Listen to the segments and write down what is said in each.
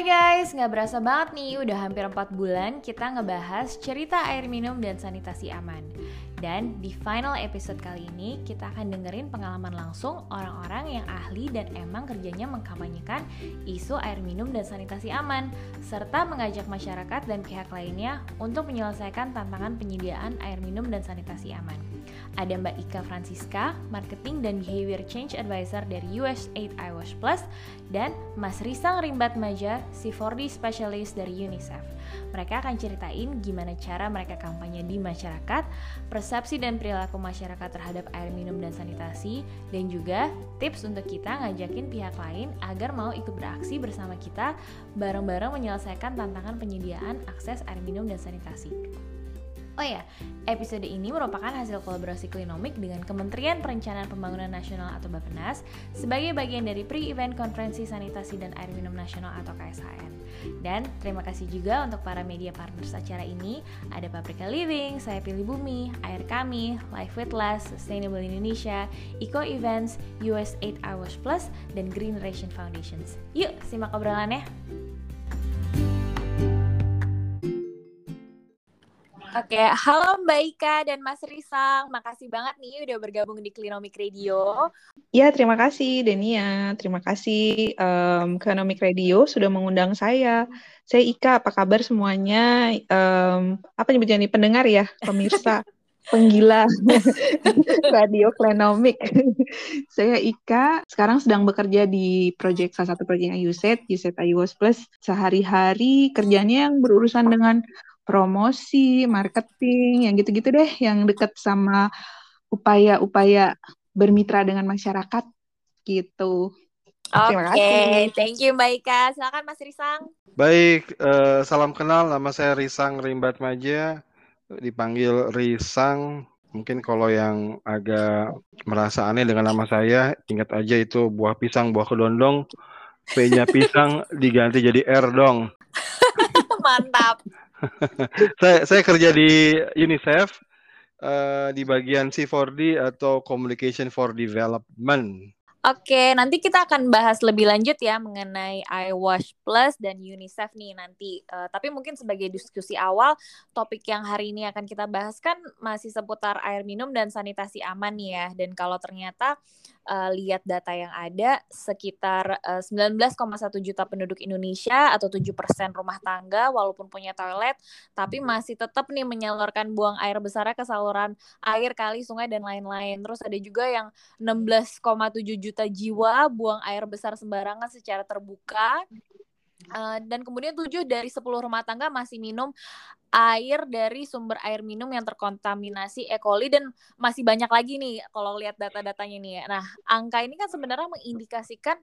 Hai guys, nggak berasa banget nih, udah hampir 4 bulan kita ngebahas cerita air minum dan sanitasi aman. Dan di final episode kali ini, kita akan dengerin pengalaman langsung orang-orang yang ahli dan emang kerjanya mengkampanyekan isu air minum dan sanitasi aman, serta mengajak masyarakat dan pihak lainnya untuk menyelesaikan tantangan penyediaan air minum dan sanitasi aman. Ada Mbak Ika Francisca, Marketing dan Behavior Change Advisor dari US8 iWash Plus, dan Mas Risang Rimbat Maja, C4D Specialist dari UNICEF. Mereka akan ceritain gimana cara mereka kampanye di masyarakat, persepsi dan perilaku masyarakat terhadap air minum dan sanitasi, dan juga tips untuk kita ngajakin pihak lain agar mau ikut beraksi bersama kita bareng-bareng menyelesaikan tantangan penyediaan akses air minum dan sanitasi. Oh ya, episode ini merupakan hasil kolaborasi Klinomik dengan Kementerian Perencanaan Pembangunan Nasional atau Bappenas sebagai bagian dari pre-event Konferensi Sanitasi dan Air Minum Nasional atau KSHN. Dan terima kasih juga untuk para media partners acara ini, ada Paprika Living, Saya Pilih Bumi, Air Kami, Life with Less, Sustainable Indonesia, Eco Events, US8 Hours Plus, dan Green Generation Foundations. Yuk, simak obrolannya! Oke, halo Mbak Ika dan Mas Risang. Makasih banget nih udah bergabung di Klinomik Radio. Ya, terima kasih Denia. Terima kasih um, Klinomik Radio sudah mengundang saya. Saya Ika, apa kabar semuanya? Um, apa nyebutnya nih pendengar ya, pemirsa, penggila Radio Klinomik. saya Ika, sekarang sedang bekerja di proyek salah satu proyeknya USET, USET iOS Plus. Sehari-hari kerjanya yang berurusan dengan promosi, marketing, yang gitu-gitu deh, yang dekat sama upaya-upaya bermitra dengan masyarakat gitu. Oke, okay. thank you Mbak Ika. Silakan Mas Risang. Baik, uh, salam kenal. Nama saya Risang Rimbat Maja, dipanggil Risang. Mungkin kalau yang agak merasa aneh dengan nama saya, ingat aja itu buah pisang, buah kedondong. P-nya pisang diganti jadi R dong. Mantap saya saya kerja di UNICEF uh, di bagian C4D atau Communication for Development. Oke, nanti kita akan bahas lebih lanjut ya mengenai iWash Plus dan UNICEF nih nanti. Uh, tapi mungkin sebagai diskusi awal, topik yang hari ini akan kita bahas kan masih seputar air minum dan sanitasi aman nih ya. Dan kalau ternyata uh, lihat data yang ada sekitar uh, 19,1 juta penduduk Indonesia atau 7% rumah tangga walaupun punya toilet tapi masih tetap nih menyalurkan buang air besarnya ke saluran air, kali, sungai dan lain-lain. Terus ada juga yang 16,7 juta jiwa buang air besar sembarangan secara terbuka. Uh, dan kemudian 7 dari 10 rumah tangga masih minum air dari sumber air minum yang terkontaminasi E. coli dan masih banyak lagi nih kalau lihat data-datanya nih ya. Nah, angka ini kan sebenarnya mengindikasikan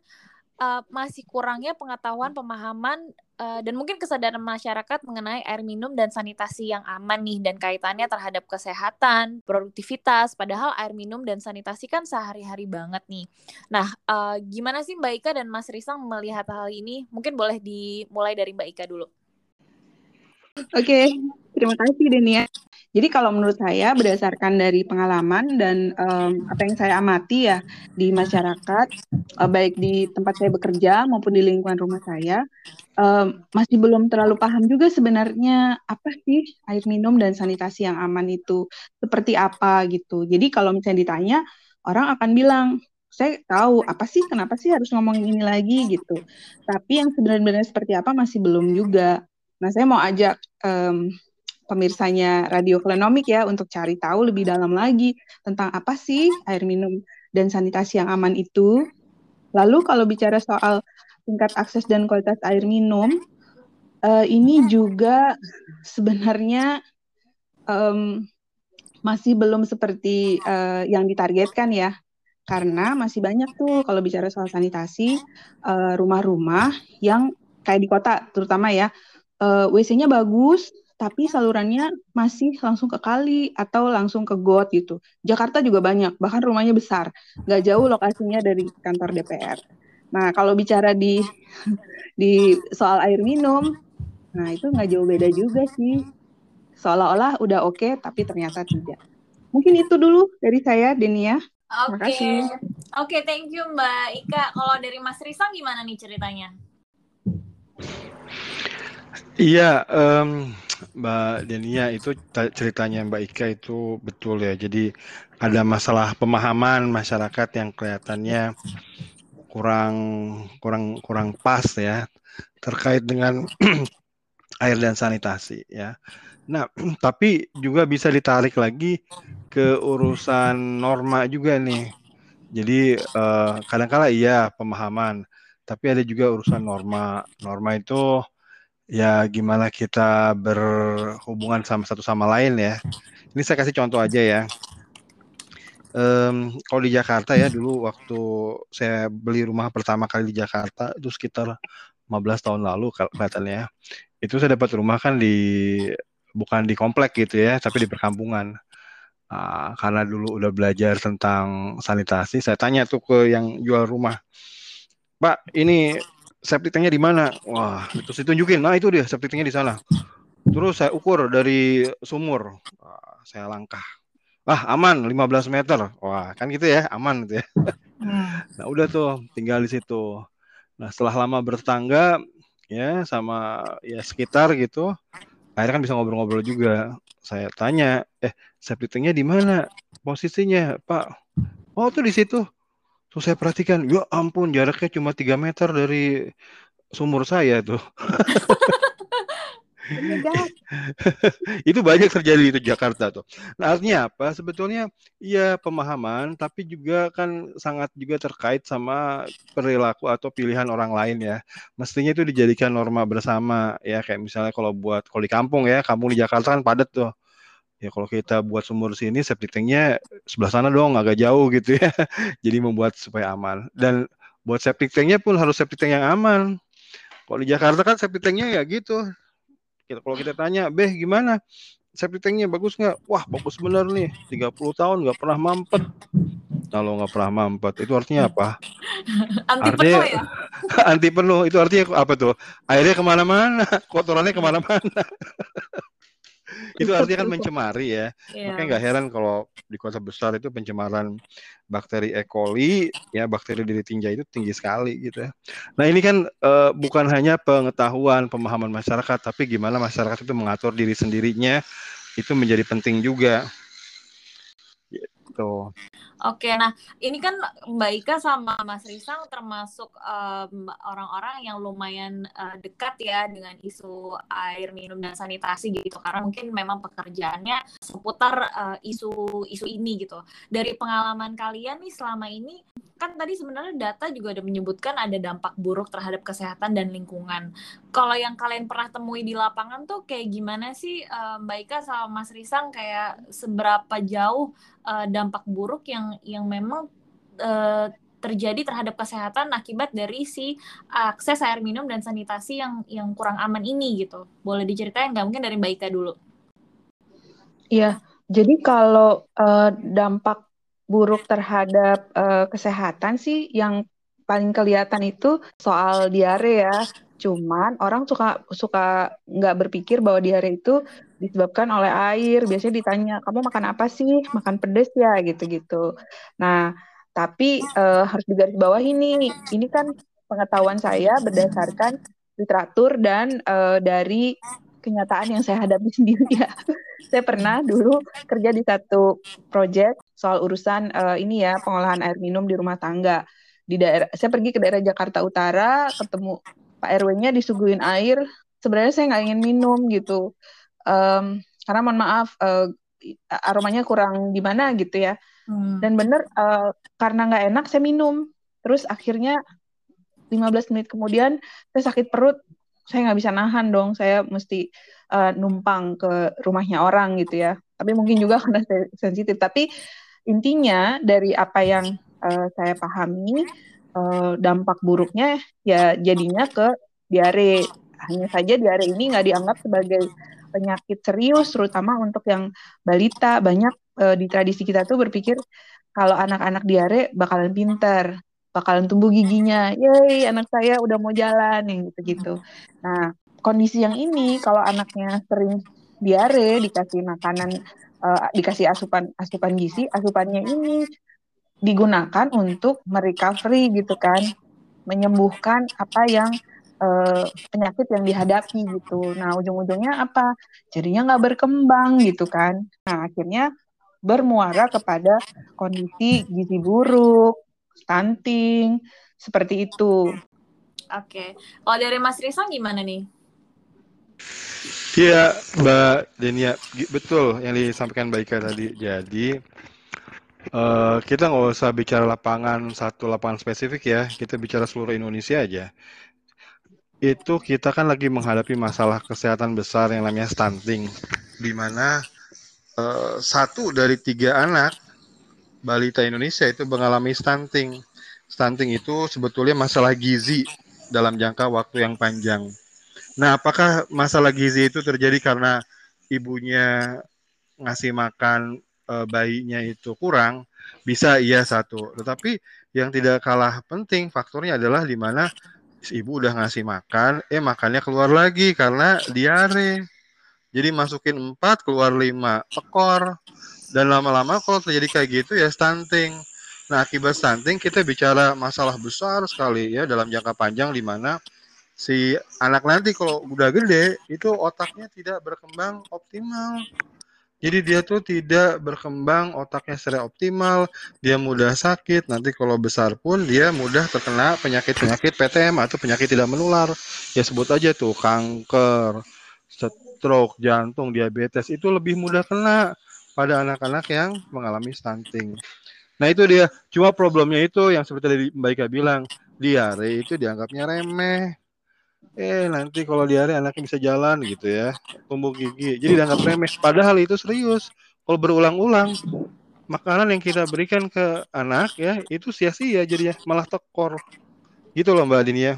uh, masih kurangnya pengetahuan, pemahaman uh, dan mungkin kesadaran masyarakat mengenai air minum dan sanitasi yang aman nih dan kaitannya terhadap kesehatan, produktivitas. Padahal air minum dan sanitasi kan sehari-hari banget nih. Nah, uh, gimana sih Mbak Ika dan Mas Risang melihat hal ini? Mungkin boleh dimulai dari Mbak Ika dulu. Oke, okay. terima kasih Denia. Jadi kalau menurut saya berdasarkan dari pengalaman dan um, apa yang saya amati ya di masyarakat, uh, baik di tempat saya bekerja maupun di lingkungan rumah saya, um, masih belum terlalu paham juga sebenarnya apa sih air minum dan sanitasi yang aman itu seperti apa gitu. Jadi kalau misalnya ditanya, orang akan bilang saya tahu apa sih kenapa sih harus ngomongin ini lagi gitu. Tapi yang sebenarnya seperti apa masih belum juga. Nah, saya mau ajak um, pemirsanya Radio Klenomik ya untuk cari tahu lebih dalam lagi tentang apa sih air minum dan sanitasi yang aman itu. Lalu kalau bicara soal tingkat akses dan kualitas air minum, uh, ini juga sebenarnya um, masih belum seperti uh, yang ditargetkan ya. Karena masih banyak tuh kalau bicara soal sanitasi rumah-rumah uh, yang kayak di kota terutama ya eh, WC-nya bagus, tapi salurannya masih langsung ke kali atau langsung ke got gitu. Jakarta juga banyak, bahkan rumahnya besar, nggak jauh lokasinya dari kantor DPR. Nah, kalau bicara di di soal air minum, nah itu nggak jauh beda juga sih. Seolah-olah udah oke, okay, tapi ternyata tidak. Mungkin itu dulu dari saya, Denia. Oke, okay. oke, okay, thank you Mbak Ika. Kalau dari Mas Risang gimana nih ceritanya? Iya, um, Mbak Denia itu ceritanya Mbak Ika itu betul ya. Jadi ada masalah pemahaman masyarakat yang kelihatannya kurang kurang kurang pas ya terkait dengan air dan sanitasi ya. Nah, tapi juga bisa ditarik lagi ke urusan norma juga nih. Jadi uh, kadang-kala iya pemahaman, tapi ada juga urusan norma. Norma itu ya gimana kita berhubungan sama satu sama lain ya. Ini saya kasih contoh aja ya. Um, kalau di Jakarta ya dulu waktu saya beli rumah pertama kali di Jakarta itu sekitar 15 tahun lalu kelihatannya. Itu saya dapat rumah kan di bukan di komplek gitu ya, tapi di perkampungan. Uh, karena dulu udah belajar tentang sanitasi, saya tanya tuh ke yang jual rumah, Pak, ini septic tanknya di mana? Wah, itu saya tunjukin. Nah itu dia septic tanknya di sana. Terus saya ukur dari sumur, Wah, saya langkah ah aman 15 meter wah kan gitu ya aman gitu ya hmm. nah udah tuh tinggal di situ nah setelah lama bertetangga ya sama ya sekitar gitu akhirnya kan bisa ngobrol-ngobrol juga saya tanya eh septic di mana posisinya pak oh tuh di situ terus saya perhatikan ya ampun jaraknya cuma 3 meter dari sumur saya tuh itu banyak terjadi di Jakarta tuh. Nah, artinya apa? Sebetulnya ya pemahaman, tapi juga kan sangat juga terkait sama perilaku atau pilihan orang lain ya. Mestinya itu dijadikan norma bersama ya kayak misalnya kalau buat kalau di kampung ya, kampung di Jakarta kan padat tuh. Ya kalau kita buat sumur sini septic tanknya sebelah sana dong agak jauh gitu ya. Jadi membuat supaya aman. Dan buat septic tanknya pun harus septic tank yang aman. Kalau di Jakarta kan septic tanknya ya gitu kita kalau kita tanya, "Beh, gimana? Septic tanknya bagus nggak? Wah, bagus bener nih. 30 tahun nggak pernah mampet. Kalau nggak pernah mampet, itu artinya apa? anti artinya, penuh ya? anti penuh. Itu artinya apa tuh? Airnya ke mana-mana, kotorannya ke mana-mana. Itu artinya kan mencemari ya. Yeah. Makanya nggak heran kalau di kota besar itu pencemaran bakteri E. coli ya bakteri diri tinja itu tinggi sekali gitu ya. Nah ini kan uh, bukan hanya pengetahuan pemahaman masyarakat tapi gimana masyarakat itu mengatur diri sendirinya itu menjadi penting juga. Gitu. Oke, nah ini kan Mbak Ika sama Mas Risang termasuk um, orang-orang yang lumayan uh, dekat ya dengan isu air minum dan sanitasi gitu, karena mungkin memang pekerjaannya seputar isu-isu uh, ini gitu. Dari pengalaman kalian nih selama ini, kan tadi sebenarnya data juga ada menyebutkan ada dampak buruk terhadap kesehatan dan lingkungan. Kalau yang kalian pernah temui di lapangan tuh kayak gimana sih uh, Mbak Ika sama Mas Risang kayak seberapa jauh uh, dampak buruk yang yang memang uh, terjadi terhadap kesehatan akibat dari si akses air minum dan sanitasi yang yang kurang aman ini gitu. Boleh diceritain nggak mungkin dari Mbak Ika dulu? Iya, jadi kalau uh, dampak buruk terhadap uh, kesehatan sih yang paling kelihatan itu soal diare ya. Cuman orang suka suka nggak berpikir bahwa diare itu disebabkan oleh air. Biasanya ditanya, kamu makan apa sih? Makan pedes ya, gitu-gitu. Nah, tapi uh, harus digarisbawahi ini, ini kan pengetahuan saya berdasarkan literatur dan uh, dari kenyataan yang saya hadapi sendiri ya. saya pernah dulu kerja di satu proyek soal urusan uh, ini ya pengolahan air minum di rumah tangga di daerah. Saya pergi ke daerah Jakarta Utara, ketemu Pak RW-nya disuguhin air. Sebenarnya saya nggak ingin minum gitu. Um, karena mohon maaf uh, aromanya kurang gimana gitu ya. Hmm. dan bener uh, karena nggak enak saya minum. Terus akhirnya 15 menit kemudian saya sakit perut saya nggak bisa nahan dong. Saya mesti uh, numpang ke rumahnya orang gitu ya. Tapi mungkin juga karena saya sensitif. Tapi intinya dari apa yang uh, saya pahami uh, dampak buruknya ya jadinya ke diare. Hanya saja diare ini nggak dianggap sebagai penyakit serius terutama untuk yang balita. Banyak uh, di tradisi kita tuh berpikir kalau anak-anak diare bakalan pinter bakalan tumbuh giginya. Yey anak saya udah mau jalan yang gitu-gitu. Nah kondisi yang ini kalau anaknya sering diare dikasih makanan uh, dikasih asupan asupan gizi asupannya ini digunakan untuk merecovery gitu kan menyembuhkan apa yang uh, penyakit yang dihadapi gitu. Nah, ujung-ujungnya apa? Jadinya nggak berkembang gitu kan. Nah, akhirnya bermuara kepada kondisi gizi buruk, stunting, seperti itu. Oke, kalau dari Mas Risang gimana nih? Iya, Mbak Denia, betul yang disampaikan Mbak Ika tadi. Jadi uh, kita nggak usah bicara lapangan satu lapangan spesifik ya, kita bicara seluruh Indonesia aja itu kita kan lagi menghadapi masalah kesehatan besar yang namanya stunting, di mana uh, satu dari tiga anak balita Indonesia itu mengalami stunting. Stunting itu sebetulnya masalah gizi dalam jangka waktu yang panjang. Nah, apakah masalah gizi itu terjadi karena ibunya ngasih makan uh, bayinya itu kurang? Bisa iya satu, tetapi yang tidak kalah penting faktornya adalah di mana ibu udah ngasih makan, eh makannya keluar lagi karena diare. Jadi masukin empat, keluar lima, ekor. Dan lama-lama kalau terjadi kayak gitu ya stunting. Nah akibat stunting kita bicara masalah besar sekali ya dalam jangka panjang di mana si anak nanti kalau udah gede itu otaknya tidak berkembang optimal. Jadi dia tuh tidak berkembang otaknya secara optimal, dia mudah sakit, nanti kalau besar pun dia mudah terkena penyakit-penyakit PTM atau penyakit tidak menular. Ya sebut aja tuh kanker, stroke, jantung, diabetes itu lebih mudah kena pada anak-anak yang mengalami stunting. Nah itu dia, cuma problemnya itu yang seperti tadi Mbak Ika bilang, diare itu dianggapnya remeh, eh nanti kalau diare anaknya bisa jalan gitu ya. Tumbuh gigi. Jadi dianggap remeh. Padahal itu serius. Kalau berulang-ulang makanan yang kita berikan ke anak ya itu sia-sia jadinya. Malah tekor. Gitu loh mbak Dini ya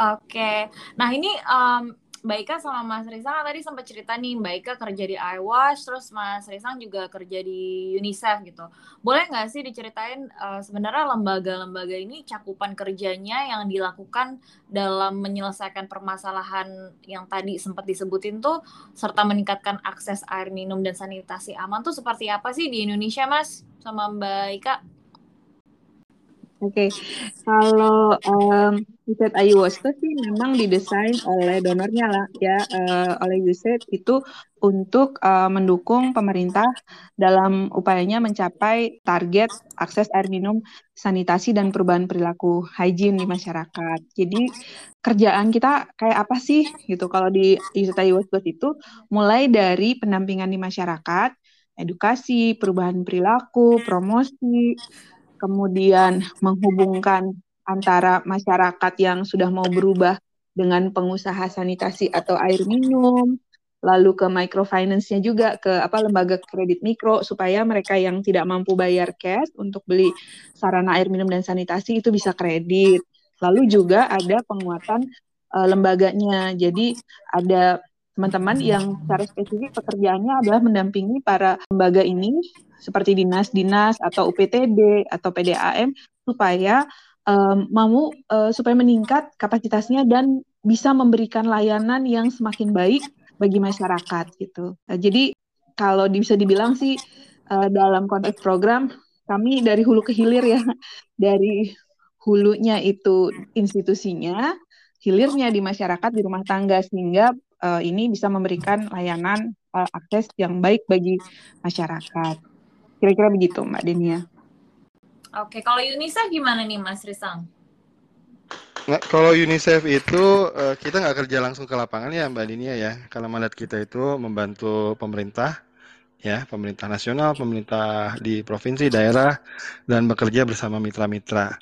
oke. Nah ini um, Mbak Ika sama Mas Risang tadi sempat cerita nih Mbak Ika kerja di iWash terus Mas Risang juga kerja di UNICEF gitu. Boleh nggak sih diceritain uh, sebenarnya lembaga-lembaga ini cakupan kerjanya yang dilakukan dalam menyelesaikan permasalahan yang tadi sempat disebutin tuh serta meningkatkan akses air minum dan sanitasi aman tuh seperti apa sih di Indonesia Mas sama Mbak Ika? Oke, okay. kalau um, iWatch itu sih memang didesain oleh donornya lah ya, uh, oleh USAID itu untuk uh, mendukung pemerintah dalam upayanya mencapai target akses air minum, sanitasi dan perubahan perilaku hygiene di masyarakat. Jadi kerjaan kita kayak apa sih gitu kalau di USAID iWatch itu mulai dari pendampingan di masyarakat, edukasi, perubahan perilaku, promosi kemudian menghubungkan antara masyarakat yang sudah mau berubah dengan pengusaha sanitasi atau air minum, lalu ke microfinance-nya juga ke apa lembaga kredit mikro supaya mereka yang tidak mampu bayar cash untuk beli sarana air minum dan sanitasi itu bisa kredit. Lalu juga ada penguatan uh, lembaganya. Jadi ada teman-teman yang secara spesifik pekerjaannya adalah mendampingi para lembaga ini seperti dinas-dinas atau UPTD atau PDAM supaya um, mau uh, supaya meningkat kapasitasnya dan bisa memberikan layanan yang semakin baik bagi masyarakat gitu. Uh, jadi kalau bisa dibilang sih uh, dalam konteks program kami dari hulu ke hilir ya dari hulunya itu institusinya, hilirnya di masyarakat di rumah tangga sehingga uh, ini bisa memberikan layanan uh, akses yang baik bagi masyarakat. Kira-kira begitu, Mbak Denia. Oke, kalau UNICEF gimana nih, Mas Risang? Nggak, kalau UNICEF itu uh, kita nggak kerja langsung ke lapangan ya Mbak Dinia ya. Karena mandat kita itu membantu pemerintah, ya pemerintah nasional, pemerintah di provinsi, daerah, dan bekerja bersama mitra-mitra.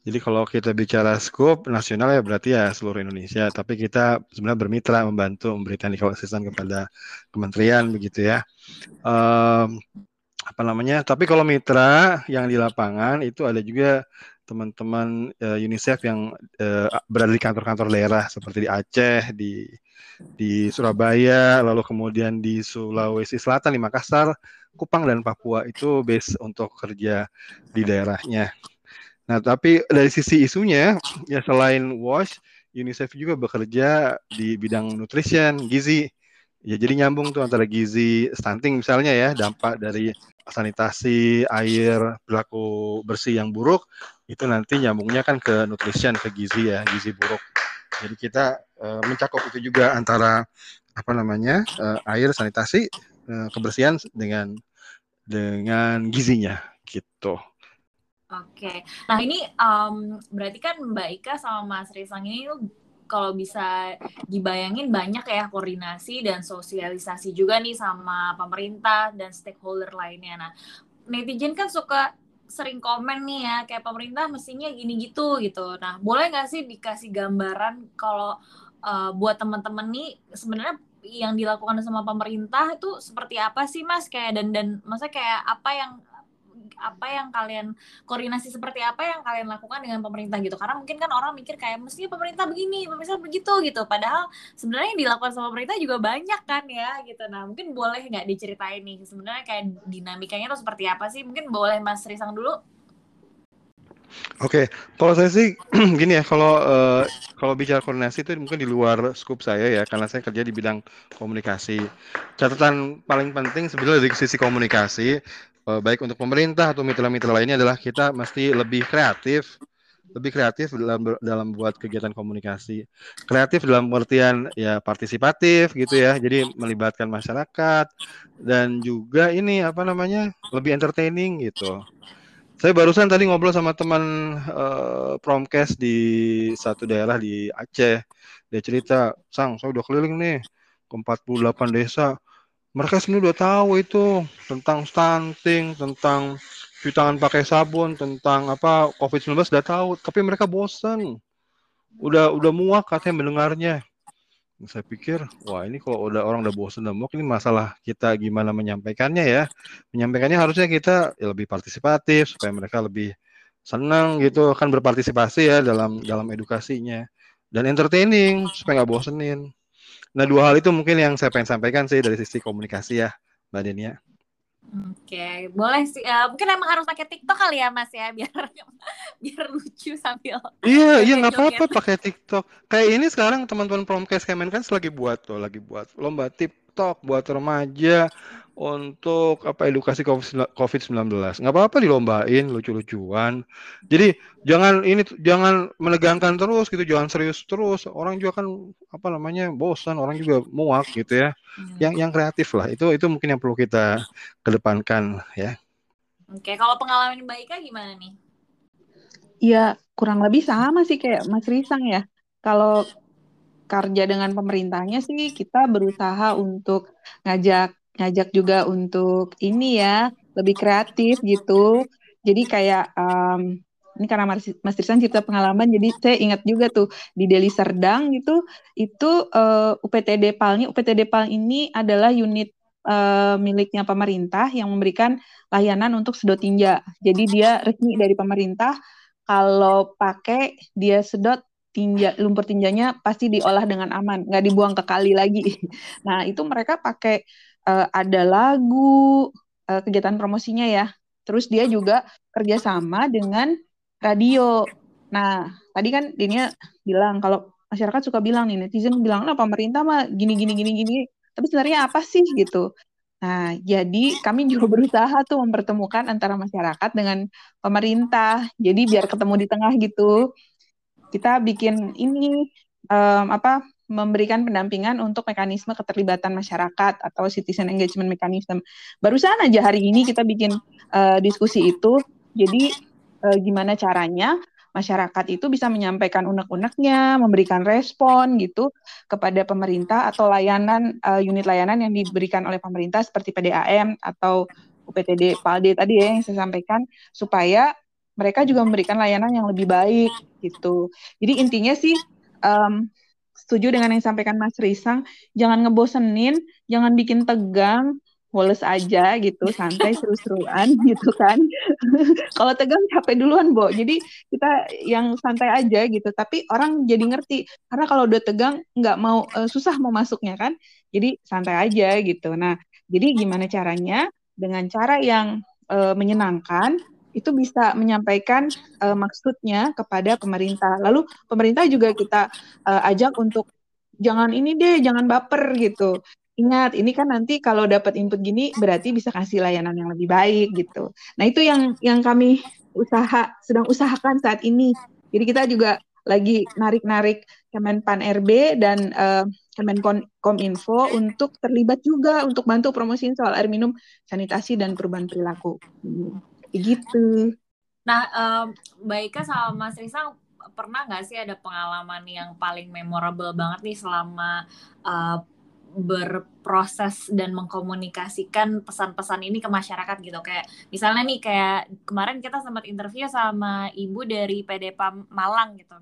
Jadi kalau kita bicara skop nasional ya berarti ya seluruh Indonesia, tapi kita sebenarnya bermitra membantu memberikan asisten kepada kementerian begitu ya. Um, apa namanya? Tapi kalau mitra yang di lapangan itu ada juga teman-teman uh, UNICEF yang uh, berada di kantor-kantor daerah seperti di Aceh, di di Surabaya, lalu kemudian di Sulawesi Selatan, di Makassar, Kupang dan Papua itu base untuk kerja di daerahnya. Nah, tapi dari sisi isunya, ya selain WASH, UNICEF juga bekerja di bidang nutrition, gizi. Ya, jadi nyambung tuh antara gizi stunting misalnya ya, dampak dari sanitasi, air, perilaku bersih yang buruk, itu nanti nyambungnya kan ke nutrition, ke gizi ya, gizi buruk. Jadi kita uh, mencakup itu juga antara apa namanya uh, air sanitasi uh, kebersihan dengan dengan gizinya gitu. Oke, nah ini um, berarti kan Mbak Ika sama Mas Risang ini kalau bisa dibayangin banyak ya koordinasi dan sosialisasi juga nih sama pemerintah dan stakeholder lainnya. Nah, netizen kan suka sering komen nih ya kayak pemerintah mestinya gini gitu gitu. Nah, boleh nggak sih dikasih gambaran kalau uh, buat teman-teman nih sebenarnya yang dilakukan sama pemerintah itu seperti apa sih Mas kayak dan dan masa kayak apa yang apa yang kalian koordinasi seperti apa yang kalian lakukan dengan pemerintah gitu karena mungkin kan orang mikir kayak mestinya pemerintah begini pemerintah begitu gitu padahal sebenarnya yang dilakukan sama pemerintah juga banyak kan ya gitu nah mungkin boleh nggak diceritain nih sebenarnya kayak dinamikanya tuh seperti apa sih mungkin boleh Mas Risang dulu Oke, okay. kalau saya sih gini ya, kalau uh, kalau bicara koordinasi itu mungkin di luar skup saya ya, karena saya kerja di bidang komunikasi. Catatan paling penting sebenarnya dari sisi komunikasi baik untuk pemerintah atau mitra-mitra lainnya adalah kita mesti lebih kreatif lebih kreatif dalam dalam buat kegiatan komunikasi. Kreatif dalam pengertian ya partisipatif gitu ya jadi melibatkan masyarakat dan juga ini apa namanya lebih entertaining gitu. Saya barusan tadi ngobrol sama teman uh, promkes di satu daerah di Aceh. Dia cerita sang saya udah keliling nih ke 48 desa mereka sebenarnya udah tahu itu tentang stunting, tentang cuci tangan pakai sabun, tentang apa COVID-19 udah tahu, tapi mereka bosan. Udah udah muak katanya mendengarnya. Saya pikir, wah ini kalau udah orang udah bosan dan muak ini masalah kita gimana menyampaikannya ya. Menyampaikannya harusnya kita ya lebih partisipatif supaya mereka lebih senang gitu kan berpartisipasi ya dalam dalam edukasinya dan entertaining supaya nggak bosenin. Nah dua hal itu mungkin yang saya pengen sampaikan sih dari sisi komunikasi ya Mbak Denia. Oke, boleh sih. Uh, mungkin emang harus pakai TikTok kali ya, Mas ya, biar biar lucu sambil. Iya, iya nggak apa-apa pakai TikTok. Kayak ini sekarang teman-teman Promkes Kemen kan lagi buat tuh, lagi buat lomba TikTok buat remaja untuk apa edukasi COVID-19. Nggak apa-apa dilombain, lucu-lucuan. Jadi jangan ini jangan menegangkan terus gitu, jangan serius terus. Orang juga kan apa namanya bosan, orang juga muak gitu ya. Hmm. Yang yang kreatif lah. Itu itu mungkin yang perlu kita kedepankan ya. Oke, kalau pengalaman Mbak Ika gimana nih? Ya kurang lebih sama sih kayak Mas Risang ya. Kalau kerja dengan pemerintahnya sih kita berusaha untuk ngajak ngajak juga untuk ini ya lebih kreatif gitu. Jadi kayak um, ini karena Mas, Mas Tristan cerita pengalaman jadi saya ingat juga tuh di Deli Serdang gitu itu uh, UPTD PAL UPTD PAL ini adalah unit uh, miliknya pemerintah yang memberikan layanan untuk sedot tinja. Jadi dia resmi dari pemerintah kalau pakai dia sedot tinja lumpur tinjanya pasti diolah dengan aman nggak dibuang ke kali lagi. Nah itu mereka pakai uh, ada lagu uh, kegiatan promosinya ya. Terus dia juga kerjasama dengan radio. Nah, tadi kan Dinia bilang kalau masyarakat suka bilang nih netizen bilang nah pemerintah mah gini gini gini gini. Tapi sebenarnya apa sih gitu? Nah, jadi kami juga berusaha tuh mempertemukan antara masyarakat dengan pemerintah. Jadi biar ketemu di tengah gitu. Kita bikin ini um, apa memberikan pendampingan untuk mekanisme keterlibatan masyarakat atau citizen engagement mechanism. Barusan aja hari ini kita bikin uh, diskusi itu. Jadi uh, gimana caranya masyarakat itu bisa menyampaikan unek-uneknya, memberikan respon gitu kepada pemerintah atau layanan uh, unit layanan yang diberikan oleh pemerintah seperti PDAM atau UPTD PALD tadi ya yang saya sampaikan supaya mereka juga memberikan layanan yang lebih baik gitu. Jadi intinya sih um, setuju dengan yang disampaikan Mas Risang, jangan ngebosenin, jangan bikin tegang, woles aja gitu, santai seru-seruan gitu kan. Kalau tegang capek duluan, Bo. Jadi kita yang santai aja gitu, tapi orang jadi ngerti karena kalau udah tegang nggak mau uh, susah mau masuknya kan. Jadi santai aja gitu. Nah, jadi gimana caranya? Dengan cara yang uh, menyenangkan, itu bisa menyampaikan uh, maksudnya kepada pemerintah. Lalu pemerintah juga kita uh, ajak untuk jangan ini deh, jangan baper gitu. Ingat, ini kan nanti kalau dapat input gini berarti bisa kasih layanan yang lebih baik gitu. Nah, itu yang yang kami usaha sedang usahakan saat ini. Jadi kita juga lagi narik-narik Kemenpan RB dan uh, Kemenkominfo untuk terlibat juga untuk bantu promosiin soal air minum, sanitasi dan perubahan perilaku. Begitu. Nah, um, Baika sama Mas Risang pernah nggak sih ada pengalaman yang paling memorable banget nih selama uh, berproses dan mengkomunikasikan pesan-pesan ini ke masyarakat gitu kayak misalnya nih kayak kemarin kita sempat interview sama ibu dari PDP Malang gitu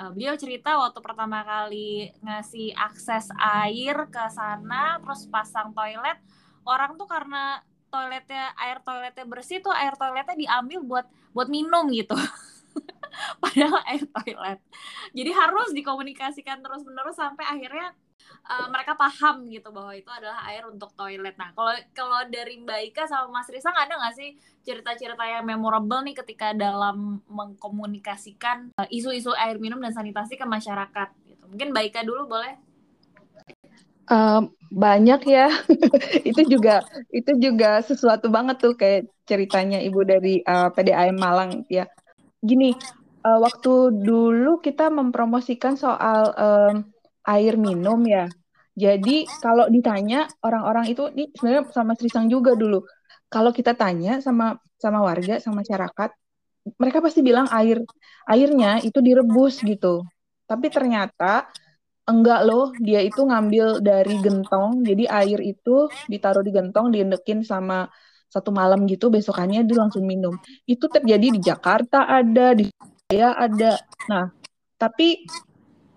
uh, beliau cerita waktu pertama kali ngasih akses air ke sana terus pasang toilet orang tuh karena toiletnya air toiletnya bersih tuh air toiletnya diambil buat buat minum gitu padahal air toilet jadi harus dikomunikasikan terus menerus sampai akhirnya uh, mereka paham gitu bahwa itu adalah air untuk toilet. Nah, kalau kalau dari Mbak Ika sama Mas Risang ada nggak sih cerita-cerita yang memorable nih ketika dalam mengkomunikasikan eh, isu-isu uh, air minum dan sanitasi ke masyarakat? Gitu. Mungkin Mbak Ika dulu boleh? Uh, banyak ya. itu juga itu juga sesuatu banget tuh kayak ceritanya ibu dari uh, PDAM Malang ya. Gini, uh, waktu dulu kita mempromosikan soal um, air minum ya. Jadi kalau ditanya orang-orang itu ini sebenarnya sama Srisang juga dulu. Kalau kita tanya sama sama warga, sama masyarakat, mereka pasti bilang air airnya itu direbus gitu. Tapi ternyata enggak loh, dia itu ngambil dari gentong. Jadi air itu ditaruh di gentong, diendekin sama satu malam gitu, besokannya dia langsung minum. Itu terjadi di Jakarta ada, di saya ada. Nah, tapi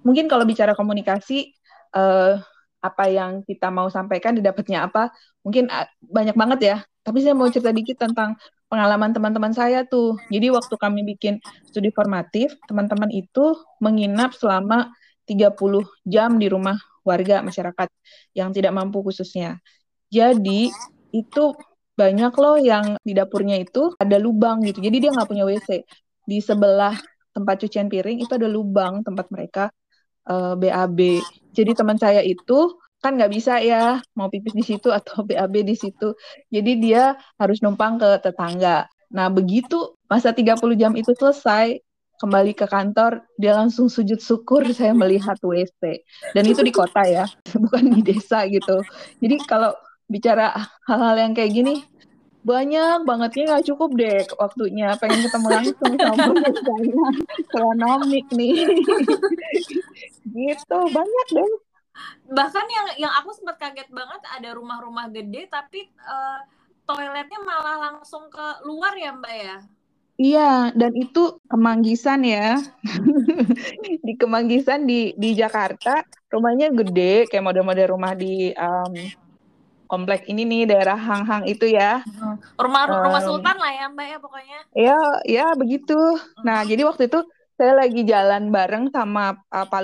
mungkin kalau bicara komunikasi uh, apa yang kita mau sampaikan didapatnya apa mungkin uh, banyak banget ya tapi saya mau cerita dikit tentang pengalaman teman-teman saya tuh jadi waktu kami bikin studi formatif teman-teman itu menginap selama 30 jam di rumah warga masyarakat yang tidak mampu khususnya jadi itu banyak loh yang di dapurnya itu ada lubang gitu jadi dia nggak punya WC di sebelah tempat cucian piring itu ada lubang tempat mereka uh, eh, BAB. Jadi teman saya itu kan nggak bisa ya mau pipis di situ atau BAB di situ. Jadi dia harus numpang ke tetangga. Nah, begitu masa 30 jam itu selesai, kembali ke kantor, dia langsung sujud syukur saya melihat WC. Dan itu di kota ya, bukan di desa gitu. Jadi kalau bicara hal-hal yang kayak gini, banyak bangetnya nggak cukup deh waktunya. Pengen ketemu langsung sama saya kronomik nih. Gitu banyak deh. Bahkan yang yang aku sempat kaget banget ada rumah-rumah gede tapi uh, toiletnya malah langsung ke luar ya mbak ya Iya, dan itu Kemanggisan ya. di Kemanggisan di di Jakarta, rumahnya gede, kayak model-model rumah di um, komplek ini nih daerah Hang Hang itu ya. Rumah um, rumah sultan lah ya Mbak ya pokoknya. Iya, ya begitu. Nah, jadi waktu itu saya lagi jalan bareng sama uh, Pak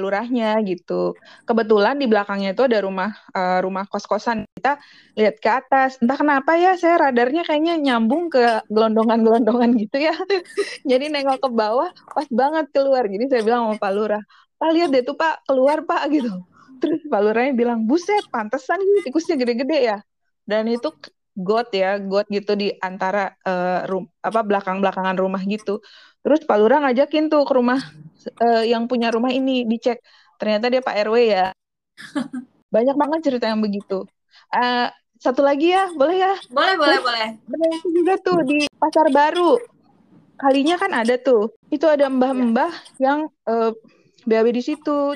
gitu. Kebetulan di belakangnya itu ada rumah uh, rumah kos-kosan. Kita lihat ke atas. Entah kenapa ya saya radarnya kayaknya nyambung ke gelondongan-gelondongan gitu ya. Jadi nengok ke bawah pas banget keluar. Jadi saya bilang sama Pak Lurah, "Pak lihat deh tuh Pak, keluar Pak." gitu terus Pak Lurahnya bilang buset pantesan ini tikusnya gede-gede ya dan itu got ya got gitu di antara uh, rum apa belakang-belakangan rumah gitu terus Pak Lurah ngajakin tuh ke rumah uh, yang punya rumah ini dicek. Ternyata dia Pak RW ya. Banyak banget cerita yang begitu. Uh, satu lagi ya boleh ya? Boleh boleh boleh. benar juga tuh di pasar baru. Kalinya kan ada tuh. Itu ada mbah-mbah yang uh, BAB di situ.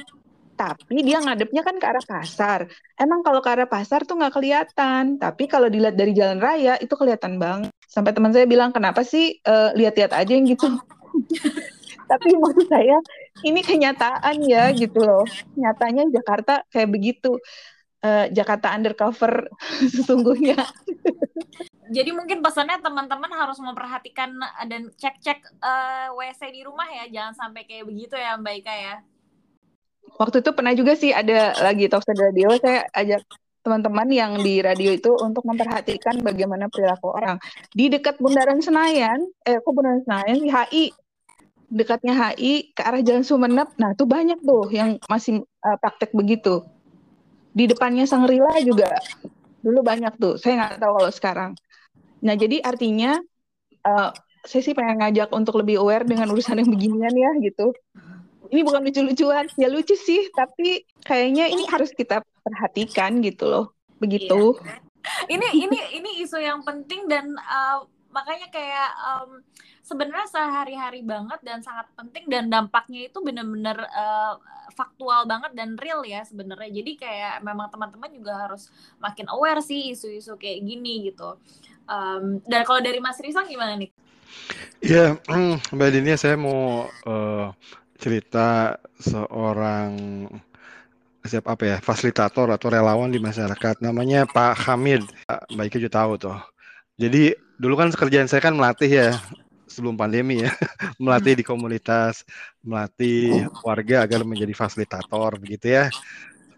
Tapi dia ngadepnya kan ke arah pasar. Emang kalau ke arah pasar tuh nggak kelihatan, tapi kalau dilihat dari jalan raya itu kelihatan banget. Sampai teman saya bilang, kenapa sih uh, lihat-lihat aja yang gitu? Tapi maksud saya ini kenyataan ya gitu loh. Nyatanya Jakarta kayak begitu. Uh, Jakarta undercover sesungguhnya. Jadi mungkin pesannya teman-teman harus memperhatikan dan cek-cek uh, eh, WC di rumah ya, jangan sampai kayak begitu ya Mbak Ika ya waktu itu pernah juga sih ada lagi talk radio saya ajak teman-teman yang di radio itu untuk memperhatikan bagaimana perilaku orang. Di dekat Bundaran Senayan eh kok Bundaran Senayan di HI dekatnya HI ke arah Jalan Sumenep nah itu banyak tuh yang masih uh, praktek begitu. Di depannya Sangrila juga. Dulu banyak tuh. Saya nggak tahu kalau sekarang. Nah jadi artinya uh, saya sih pengen ngajak untuk lebih aware dengan urusan yang beginian ya gitu. Ini bukan lucu-lucuan. Ya lucu sih tapi kayaknya ini harus kita perhatikan gitu loh begitu iya. ini ini ini isu yang penting dan uh, makanya kayak um, sebenarnya sehari-hari banget dan sangat penting dan dampaknya itu benar-benar uh, faktual banget dan real ya sebenarnya jadi kayak memang teman-teman juga harus makin aware sih isu-isu kayak gini gitu um, dan kalau dari Mas Risang gimana nih? Ya, Mbak Dinia saya mau uh, cerita seorang siapa apa ya fasilitator atau relawan di masyarakat. Namanya Pak Hamid. Ika juga tahu tuh. Jadi dulu kan kerjaan saya kan melatih ya sebelum pandemi ya. Melatih di komunitas melatih warga agar menjadi fasilitator begitu ya.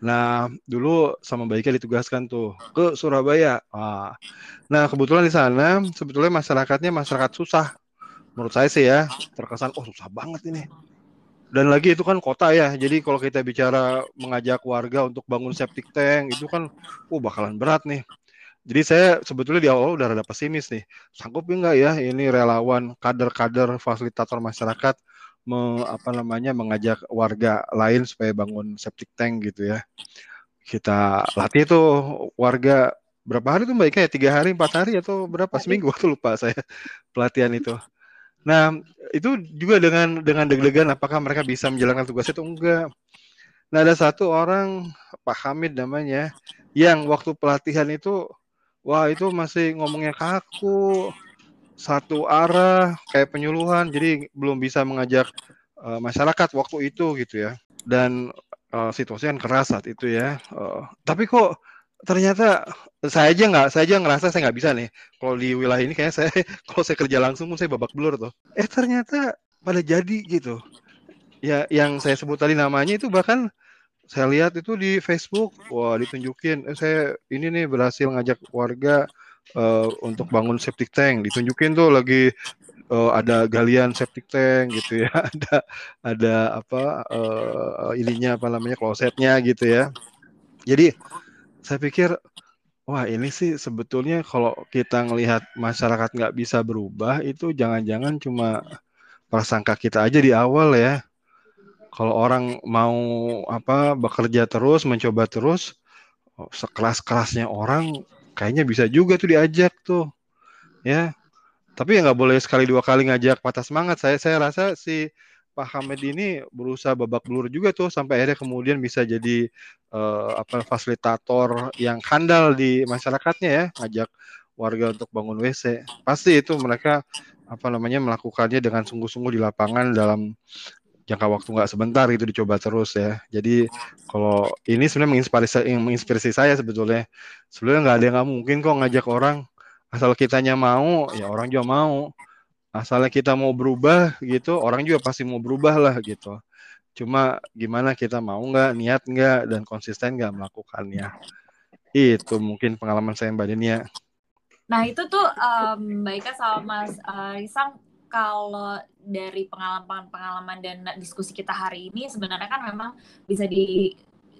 Nah dulu sama Ika ditugaskan tuh ke Surabaya. Nah kebetulan di sana sebetulnya masyarakatnya masyarakat susah. Menurut saya sih ya terkesan oh susah banget ini dan lagi itu kan kota ya. Jadi kalau kita bicara mengajak warga untuk bangun septic tank itu kan oh bakalan berat nih. Jadi saya sebetulnya di awal udah rada pesimis nih. Sanggup enggak ya ini relawan kader-kader fasilitator masyarakat me, apa namanya mengajak warga lain supaya bangun septic tank gitu ya. Kita latih tuh warga berapa hari tuh mbak? Ika ya tiga hari empat hari atau berapa? Seminggu waktu lupa saya pelatihan itu Nah, itu juga dengan dengan deg-degan apakah mereka bisa menjalankan tugas itu? Enggak. Nah, ada satu orang Pak Hamid namanya yang waktu pelatihan itu wah itu masih ngomongnya kaku satu arah kayak penyuluhan jadi belum bisa mengajak uh, masyarakat waktu itu gitu ya. Dan uh, situasi kan keras saat itu ya. Uh, tapi kok ternyata saya aja nggak saya aja ngerasa saya nggak bisa nih. Kalau di wilayah ini kayak saya kalau saya kerja langsung pun saya babak belur tuh. Eh ternyata pada jadi gitu. Ya yang saya sebut tadi namanya itu bahkan saya lihat itu di Facebook. Wah ditunjukin. Eh, saya ini nih berhasil ngajak warga uh, untuk bangun septic tank. Ditunjukin tuh lagi uh, ada galian septic tank gitu ya. Ada ada apa uh, ininya apa namanya klosetnya gitu ya. Jadi saya pikir wah ini sih sebetulnya kalau kita ngelihat masyarakat nggak bisa berubah itu jangan-jangan cuma prasangka kita aja di awal ya. Kalau orang mau apa bekerja terus, mencoba terus, oh, sekeras-kerasnya orang kayaknya bisa juga tuh diajak tuh. Ya. Tapi ya nggak boleh sekali dua kali ngajak patah semangat. Saya saya rasa si Pak Hamid ini berusaha babak belur juga tuh sampai akhirnya kemudian bisa jadi uh, apa fasilitator yang handal di masyarakatnya ya, ngajak warga untuk bangun WC. Pasti itu mereka apa namanya melakukannya dengan sungguh-sungguh di lapangan dalam jangka waktu nggak sebentar itu dicoba terus ya. Jadi kalau ini sebenarnya menginspirasi, menginspirasi saya sebetulnya. Sebetulnya nggak ada yang nggak mungkin kok ngajak orang asal kitanya mau ya orang juga mau asalnya kita mau berubah gitu orang juga pasti mau berubah lah gitu. Cuma gimana kita mau nggak niat nggak dan konsisten nggak melakukannya. Itu mungkin pengalaman saya mbak Denia. Nah itu tuh um, Mbak Ika sama Mas uh, Risang kalau dari pengalaman-pengalaman dan diskusi kita hari ini sebenarnya kan memang bisa di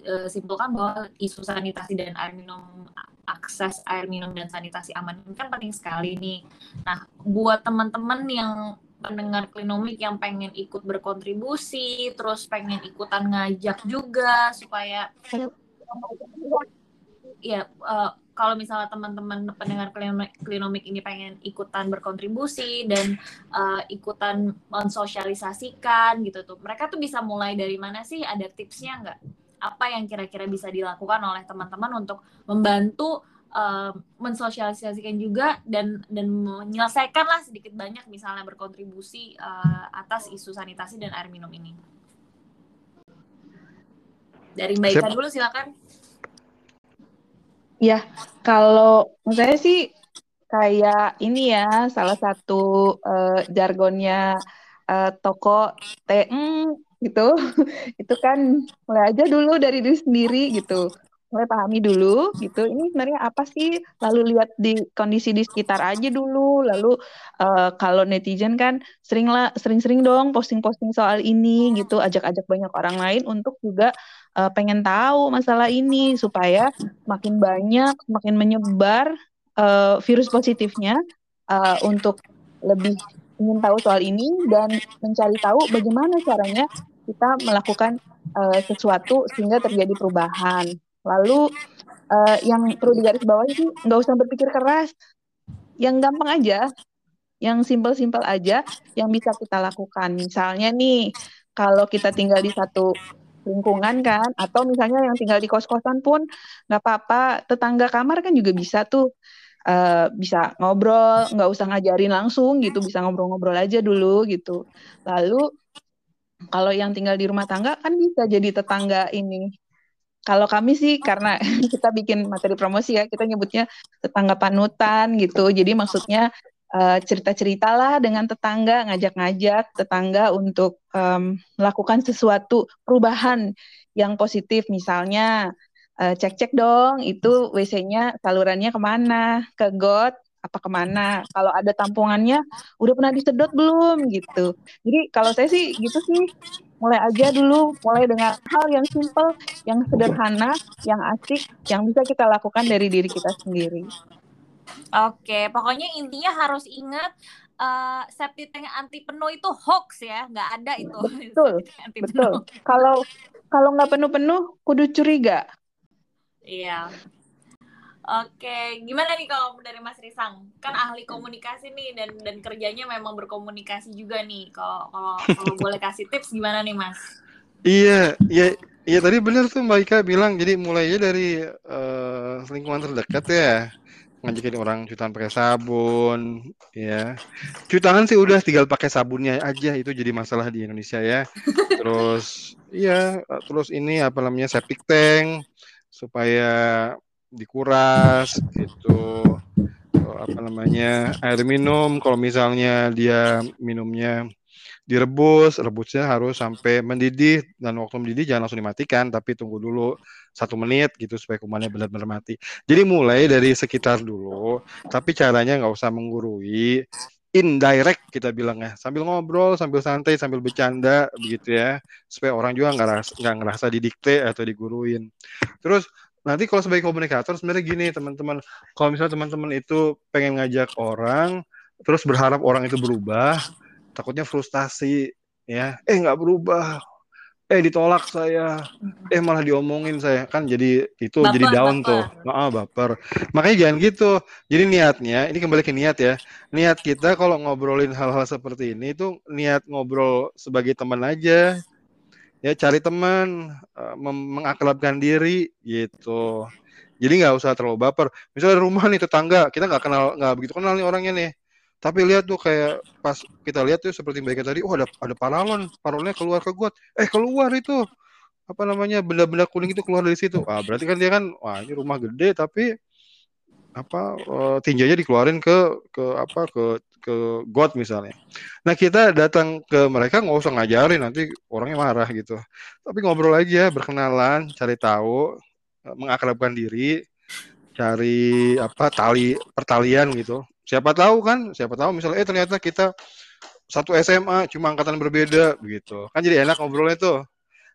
uh, simpulkan bahwa isu sanitasi dan air minum akses air minum dan sanitasi aman ini kan penting sekali nih. Nah, buat teman-teman yang pendengar klinomik yang pengen ikut berkontribusi, terus pengen ikutan ngajak juga supaya ya uh, kalau misalnya teman-teman pendengar klinomik ini pengen ikutan berkontribusi dan uh, ikutan mensosialisasikan gitu tuh, mereka tuh bisa mulai dari mana sih? Ada tipsnya nggak? Apa yang kira-kira bisa dilakukan oleh teman-teman untuk membantu uh, mensosialisasikan juga dan dan menyelesaikan lah sedikit banyak misalnya berkontribusi uh, atas isu sanitasi dan air minum ini. Dari Mbak Ika dulu silakan. Ya, kalau saya sih kayak ini ya salah satu uh, jargonnya uh, toko TM gitu. Itu kan mulai aja dulu dari diri sendiri gitu. Mulai pahami dulu gitu ini sebenarnya apa sih? Lalu lihat di kondisi di sekitar aja dulu. Lalu uh, kalau netizen kan sering lah sering-sering dong posting-posting soal ini gitu. Ajak-ajak banyak orang lain untuk juga uh, pengen tahu masalah ini supaya makin banyak makin menyebar uh, virus positifnya uh, untuk lebih ingin tahu soal ini dan mencari tahu bagaimana caranya kita melakukan uh, sesuatu sehingga terjadi perubahan. Lalu uh, yang perlu digarisbawahi sih nggak usah berpikir keras, yang gampang aja, yang simpel-simpel aja, yang bisa kita lakukan. Misalnya nih, kalau kita tinggal di satu lingkungan kan, atau misalnya yang tinggal di kos-kosan pun nggak apa-apa, tetangga kamar kan juga bisa tuh uh, bisa ngobrol, nggak usah ngajarin langsung gitu, bisa ngobrol-ngobrol aja dulu gitu. Lalu kalau yang tinggal di rumah tangga kan bisa jadi tetangga ini. Kalau kami sih karena kita bikin materi promosi ya, kita nyebutnya tetangga panutan gitu. Jadi maksudnya uh, cerita-cerita lah dengan tetangga, ngajak-ngajak tetangga untuk um, melakukan sesuatu perubahan yang positif. Misalnya uh, cek-cek dong, itu WC-nya salurannya ke mana? Ke got apa ke mana kalau ada tampungannya udah pernah disedot belum? gitu. Jadi kalau saya sih gitu sih mulai aja dulu mulai dengan hal yang simple yang sederhana yang asik yang bisa kita lakukan dari diri kita sendiri. Oke pokoknya intinya harus ingat uh, septic tank anti penuh itu hoax ya nggak ada itu. Betul betul. Kalau kalau nggak penuh-penuh kudu curiga. Iya Oke, gimana nih kalau dari Mas Risang? Kan ahli komunikasi nih dan dan kerjanya memang berkomunikasi juga nih. Kalau kalau kalau boleh kasih tips gimana nih, Mas? Iya, iya, iya tadi benar tuh Mbak Ika bilang. Jadi mulainya dari uh, lingkungan terdekat ya, ngajakin orang cuci tangan pakai sabun, ya. Cuci tangan sih udah tinggal pakai sabunnya aja itu jadi masalah di Indonesia ya. Terus, iya, terus ini apa namanya septic tank supaya dikuras gitu. Apa namanya air minum kalau misalnya dia minumnya direbus rebusnya harus sampai mendidih dan waktu mendidih jangan langsung dimatikan tapi tunggu dulu satu menit gitu supaya kumannya benar-benar mati. Jadi mulai dari sekitar dulu tapi caranya nggak usah menggurui indirect kita bilang ya. Sambil ngobrol sambil santai sambil bercanda begitu ya. Supaya orang juga nggak ngerasa nggak ngerasa didikte atau diguruin. Terus nanti kalau sebagai komunikator sebenarnya gini teman-teman. Kalau misalnya teman-teman itu pengen ngajak orang terus berharap orang itu berubah takutnya frustasi ya. Eh nggak berubah. Eh ditolak saya. Eh malah diomongin saya. Kan jadi itu baper, jadi down baper. tuh. Maaf baper. Makanya jangan gitu. Jadi niatnya ini kembali ke niat ya. Niat kita kalau ngobrolin hal-hal seperti ini itu niat ngobrol sebagai teman aja ya cari teman uh, mengakrabkan diri gitu. Jadi nggak usah terlalu baper. Misalnya rumah nih tetangga kita nggak kenal nggak begitu kenal nih orangnya nih. Tapi lihat tuh kayak pas kita lihat tuh seperti mereka tadi oh ada ada paralon paralonnya keluar ke got eh keluar itu. Apa namanya benda-benda kuning itu keluar dari situ. Ah berarti kan dia kan wah ini rumah gede tapi apa uh, tinjanya dikeluarin ke ke apa ke ke God misalnya. Nah kita datang ke mereka nggak usah ngajarin nanti orangnya marah gitu. Tapi ngobrol aja, berkenalan, cari tahu, mengakrabkan diri, cari apa tali pertalian gitu. Siapa tahu kan, siapa tahu misalnya eh ternyata kita satu SMA cuma angkatan berbeda begitu. Kan jadi enak ngobrolnya tuh.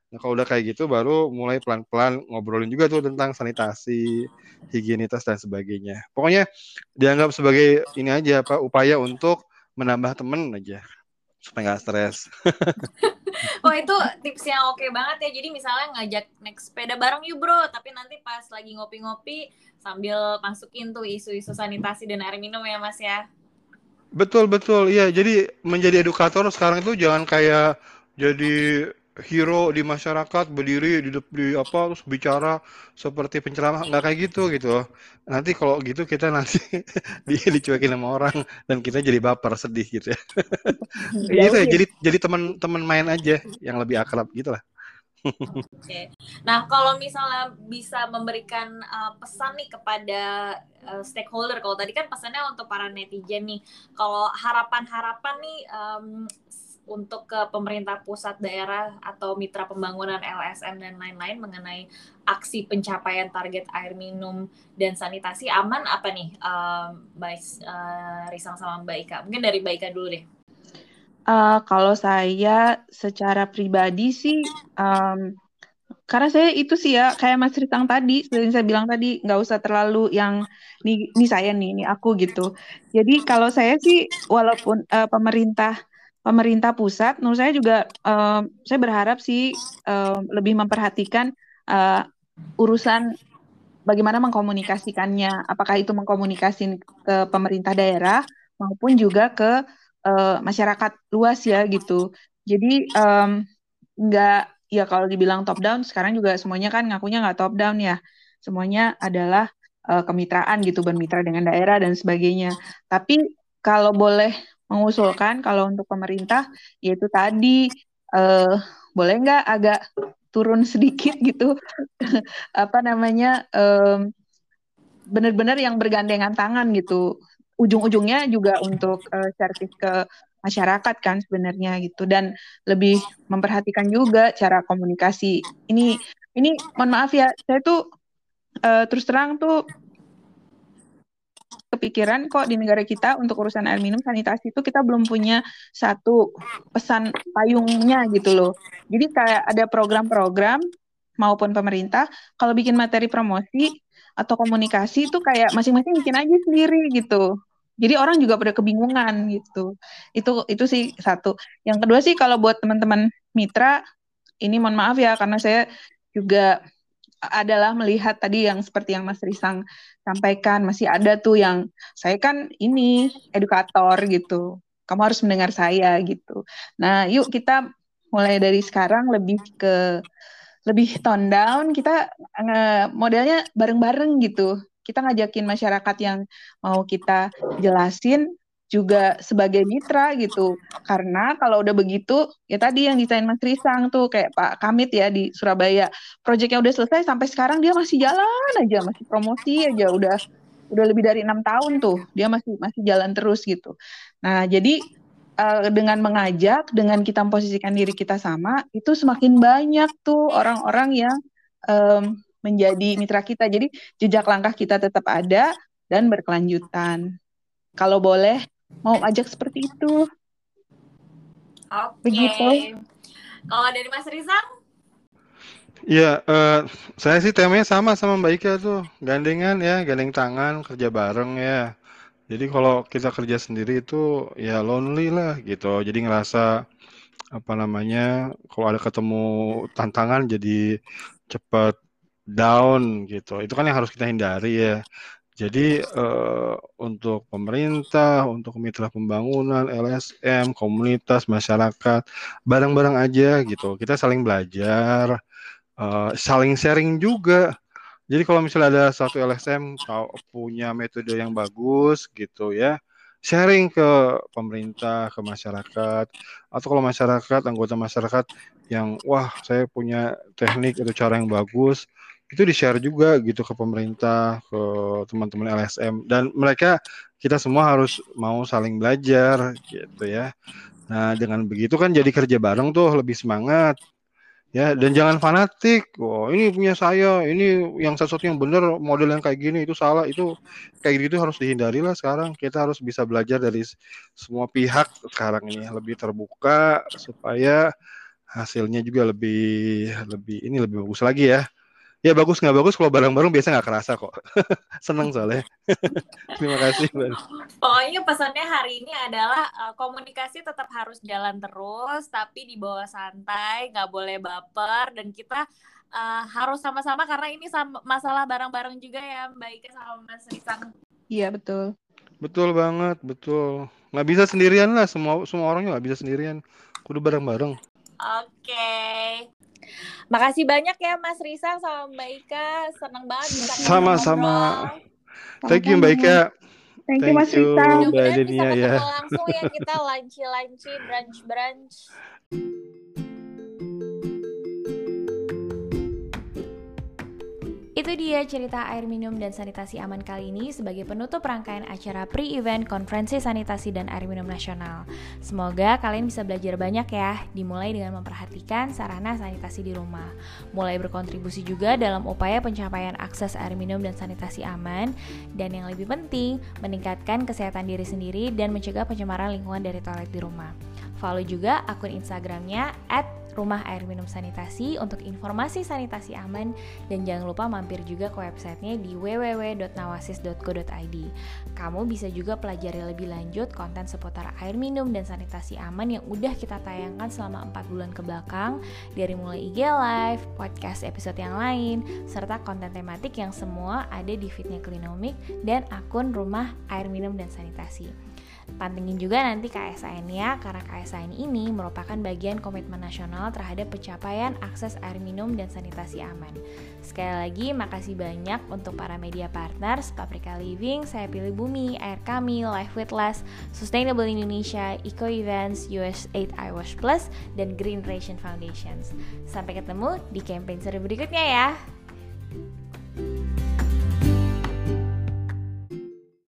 Nah, kalau udah kayak gitu baru mulai pelan-pelan ngobrolin juga tuh tentang sanitasi, higienitas dan sebagainya. Pokoknya dianggap sebagai ini aja apa upaya untuk menambah temen aja supaya nggak stres. oh itu tips yang oke banget ya. Jadi misalnya ngajak naik sepeda bareng yuk bro, tapi nanti pas lagi ngopi-ngopi sambil masukin tuh isu-isu sanitasi dan air minum ya mas ya. Betul betul, iya. Jadi menjadi edukator sekarang itu jangan kayak jadi hero di masyarakat berdiri di, di apa terus bicara seperti penceramah nggak kayak gitu gitu. Nanti kalau gitu kita nanti di, dicuekin sama orang dan kita jadi baper sedih gitu. Ya, ya itu ya jadi jadi teman-teman main aja yang lebih akrab gitu lah Oke. Nah, kalau misalnya bisa memberikan uh, pesan nih kepada uh, stakeholder, kalau tadi kan pesannya untuk para netizen nih, kalau harapan-harapan nih um, untuk ke pemerintah pusat daerah atau mitra pembangunan LSM dan lain-lain mengenai aksi pencapaian target air minum dan sanitasi aman apa nih Mbak uh, Risang sama Mbak Ika? Mungkin dari Mbak Ika dulu deh. Uh, kalau saya secara pribadi sih um, karena saya itu sih ya kayak Mas Risang tadi seperti saya bilang tadi nggak usah terlalu yang ini, saya nih ini aku gitu jadi kalau saya sih walaupun uh, pemerintah pemerintah pusat, menurut saya juga uh, saya berharap sih uh, lebih memperhatikan uh, urusan bagaimana mengkomunikasikannya, apakah itu mengkomunikasikan ke pemerintah daerah maupun juga ke uh, masyarakat luas ya gitu. Jadi um, nggak ya kalau dibilang top down sekarang juga semuanya kan ngakunya nggak top down ya, semuanya adalah kemitraan gitu bermitra dengan daerah dan sebagainya. Tapi kalau boleh mengusulkan kalau untuk pemerintah yaitu tadi uh, boleh nggak agak turun sedikit gitu? Apa namanya um, benar-benar yang bergandengan tangan gitu. Ujung-ujungnya juga untuk uh, servis ke masyarakat kan sebenarnya gitu. Dan lebih memperhatikan juga cara komunikasi. Ini ini mohon maaf ya saya tuh uh, terus terang tuh kepikiran kok di negara kita untuk urusan air minum sanitasi itu kita belum punya satu pesan payungnya gitu loh. Jadi kayak ada program-program maupun pemerintah kalau bikin materi promosi atau komunikasi itu kayak masing-masing bikin aja sendiri gitu. Jadi orang juga pada kebingungan gitu. Itu itu sih satu. Yang kedua sih kalau buat teman-teman mitra ini mohon maaf ya karena saya juga adalah melihat tadi yang seperti yang Mas Risang sampaikan masih ada tuh yang saya kan ini edukator gitu. Kamu harus mendengar saya gitu. Nah yuk kita mulai dari sekarang lebih ke lebih tone down kita modelnya bareng-bareng gitu. Kita ngajakin masyarakat yang mau kita jelasin juga sebagai mitra gitu. Karena kalau udah begitu, ya tadi yang desain Mas Risang tuh kayak Pak Kamit ya di Surabaya, proyeknya udah selesai sampai sekarang dia masih jalan aja, masih promosi aja udah udah lebih dari enam tahun tuh dia masih masih jalan terus gitu. Nah jadi uh, dengan mengajak, dengan kita memposisikan diri kita sama, itu semakin banyak tuh orang-orang yang um, menjadi mitra kita. Jadi jejak langkah kita tetap ada dan berkelanjutan. Kalau boleh mau ajak seperti itu. Oke. Okay. Kalau dari Mas Rizang? Iya, uh, saya sih temanya sama sama Mbak Ika tuh, gandengan ya, gandeng tangan, kerja bareng ya. Jadi kalau kita kerja sendiri itu ya lonely lah gitu. Jadi ngerasa apa namanya, kalau ada ketemu tantangan jadi cepat down gitu. Itu kan yang harus kita hindari ya. Jadi uh, untuk pemerintah, untuk mitra pembangunan, LSM, komunitas, masyarakat, bareng-bareng aja gitu. Kita saling belajar, uh, saling sharing juga. Jadi kalau misalnya ada satu LSM punya metode yang bagus gitu ya, sharing ke pemerintah, ke masyarakat, atau kalau masyarakat, anggota masyarakat yang wah saya punya teknik atau cara yang bagus, itu di-share juga gitu ke pemerintah, ke teman-teman LSM dan mereka kita semua harus mau saling belajar gitu ya. Nah, dengan begitu kan jadi kerja bareng tuh lebih semangat. Ya, dan jangan fanatik. Oh, ini punya saya, ini yang satu yang benar, model yang kayak gini itu salah, itu kayak gitu harus dihindari lah sekarang. Kita harus bisa belajar dari semua pihak sekarang ini lebih terbuka supaya hasilnya juga lebih lebih ini lebih bagus lagi ya ya bagus. Nggak bagus kalau bareng-bareng biasa nggak kerasa kok. Seneng soalnya. Terima kasih Mbak. pokoknya pesannya hari ini adalah uh, komunikasi tetap harus jalan terus tapi di bawah santai nggak boleh baper dan kita uh, harus sama-sama karena ini sama, masalah bareng-bareng juga ya Mbak Ika sama Mas Risang iya betul. Betul banget betul. Nggak bisa sendirian lah semua semua orangnya nggak bisa sendirian. Kudu bareng-bareng. Oke. okay. Makasih banyak ya Mas Risa sama Mbak Ika. Senang banget bisa Sama-sama. Thank you Mbak Ika. Thank, you Mas Risa. Mudah-mudahan bisa ketemu ya. langsung ya kita lanci-lanci brunch-brunch. Itu dia cerita air minum dan sanitasi aman kali ini sebagai penutup rangkaian acara pre-event konferensi sanitasi dan air minum nasional. Semoga kalian bisa belajar banyak ya, dimulai dengan memperhatikan sarana sanitasi di rumah. Mulai berkontribusi juga dalam upaya pencapaian akses air minum dan sanitasi aman, dan yang lebih penting, meningkatkan kesehatan diri sendiri dan mencegah pencemaran lingkungan dari toilet di rumah. Follow juga akun Instagramnya at Rumah Air Minum Sanitasi untuk informasi sanitasi aman dan jangan lupa mampir juga ke websitenya di www.nawasis.co.id. Kamu bisa juga pelajari lebih lanjut konten seputar air minum dan sanitasi aman yang udah kita tayangkan selama 4 bulan ke belakang dari mulai IG Live, podcast episode yang lain, serta konten tematik yang semua ada di fitnya Klinomik dan akun Rumah Air Minum dan Sanitasi. Pantengin juga nanti KSAN ya, karena KSAN ini merupakan bagian komitmen nasional terhadap pencapaian akses air minum dan sanitasi aman. Sekali lagi, makasih banyak untuk para media partners, Paprika Living, Saya Pilih Bumi, Air Kami, Life with Less, Sustainable Indonesia, Eco Events, US8 iWash Plus, dan Green Ration Foundations. Sampai ketemu di campaign seru berikutnya ya!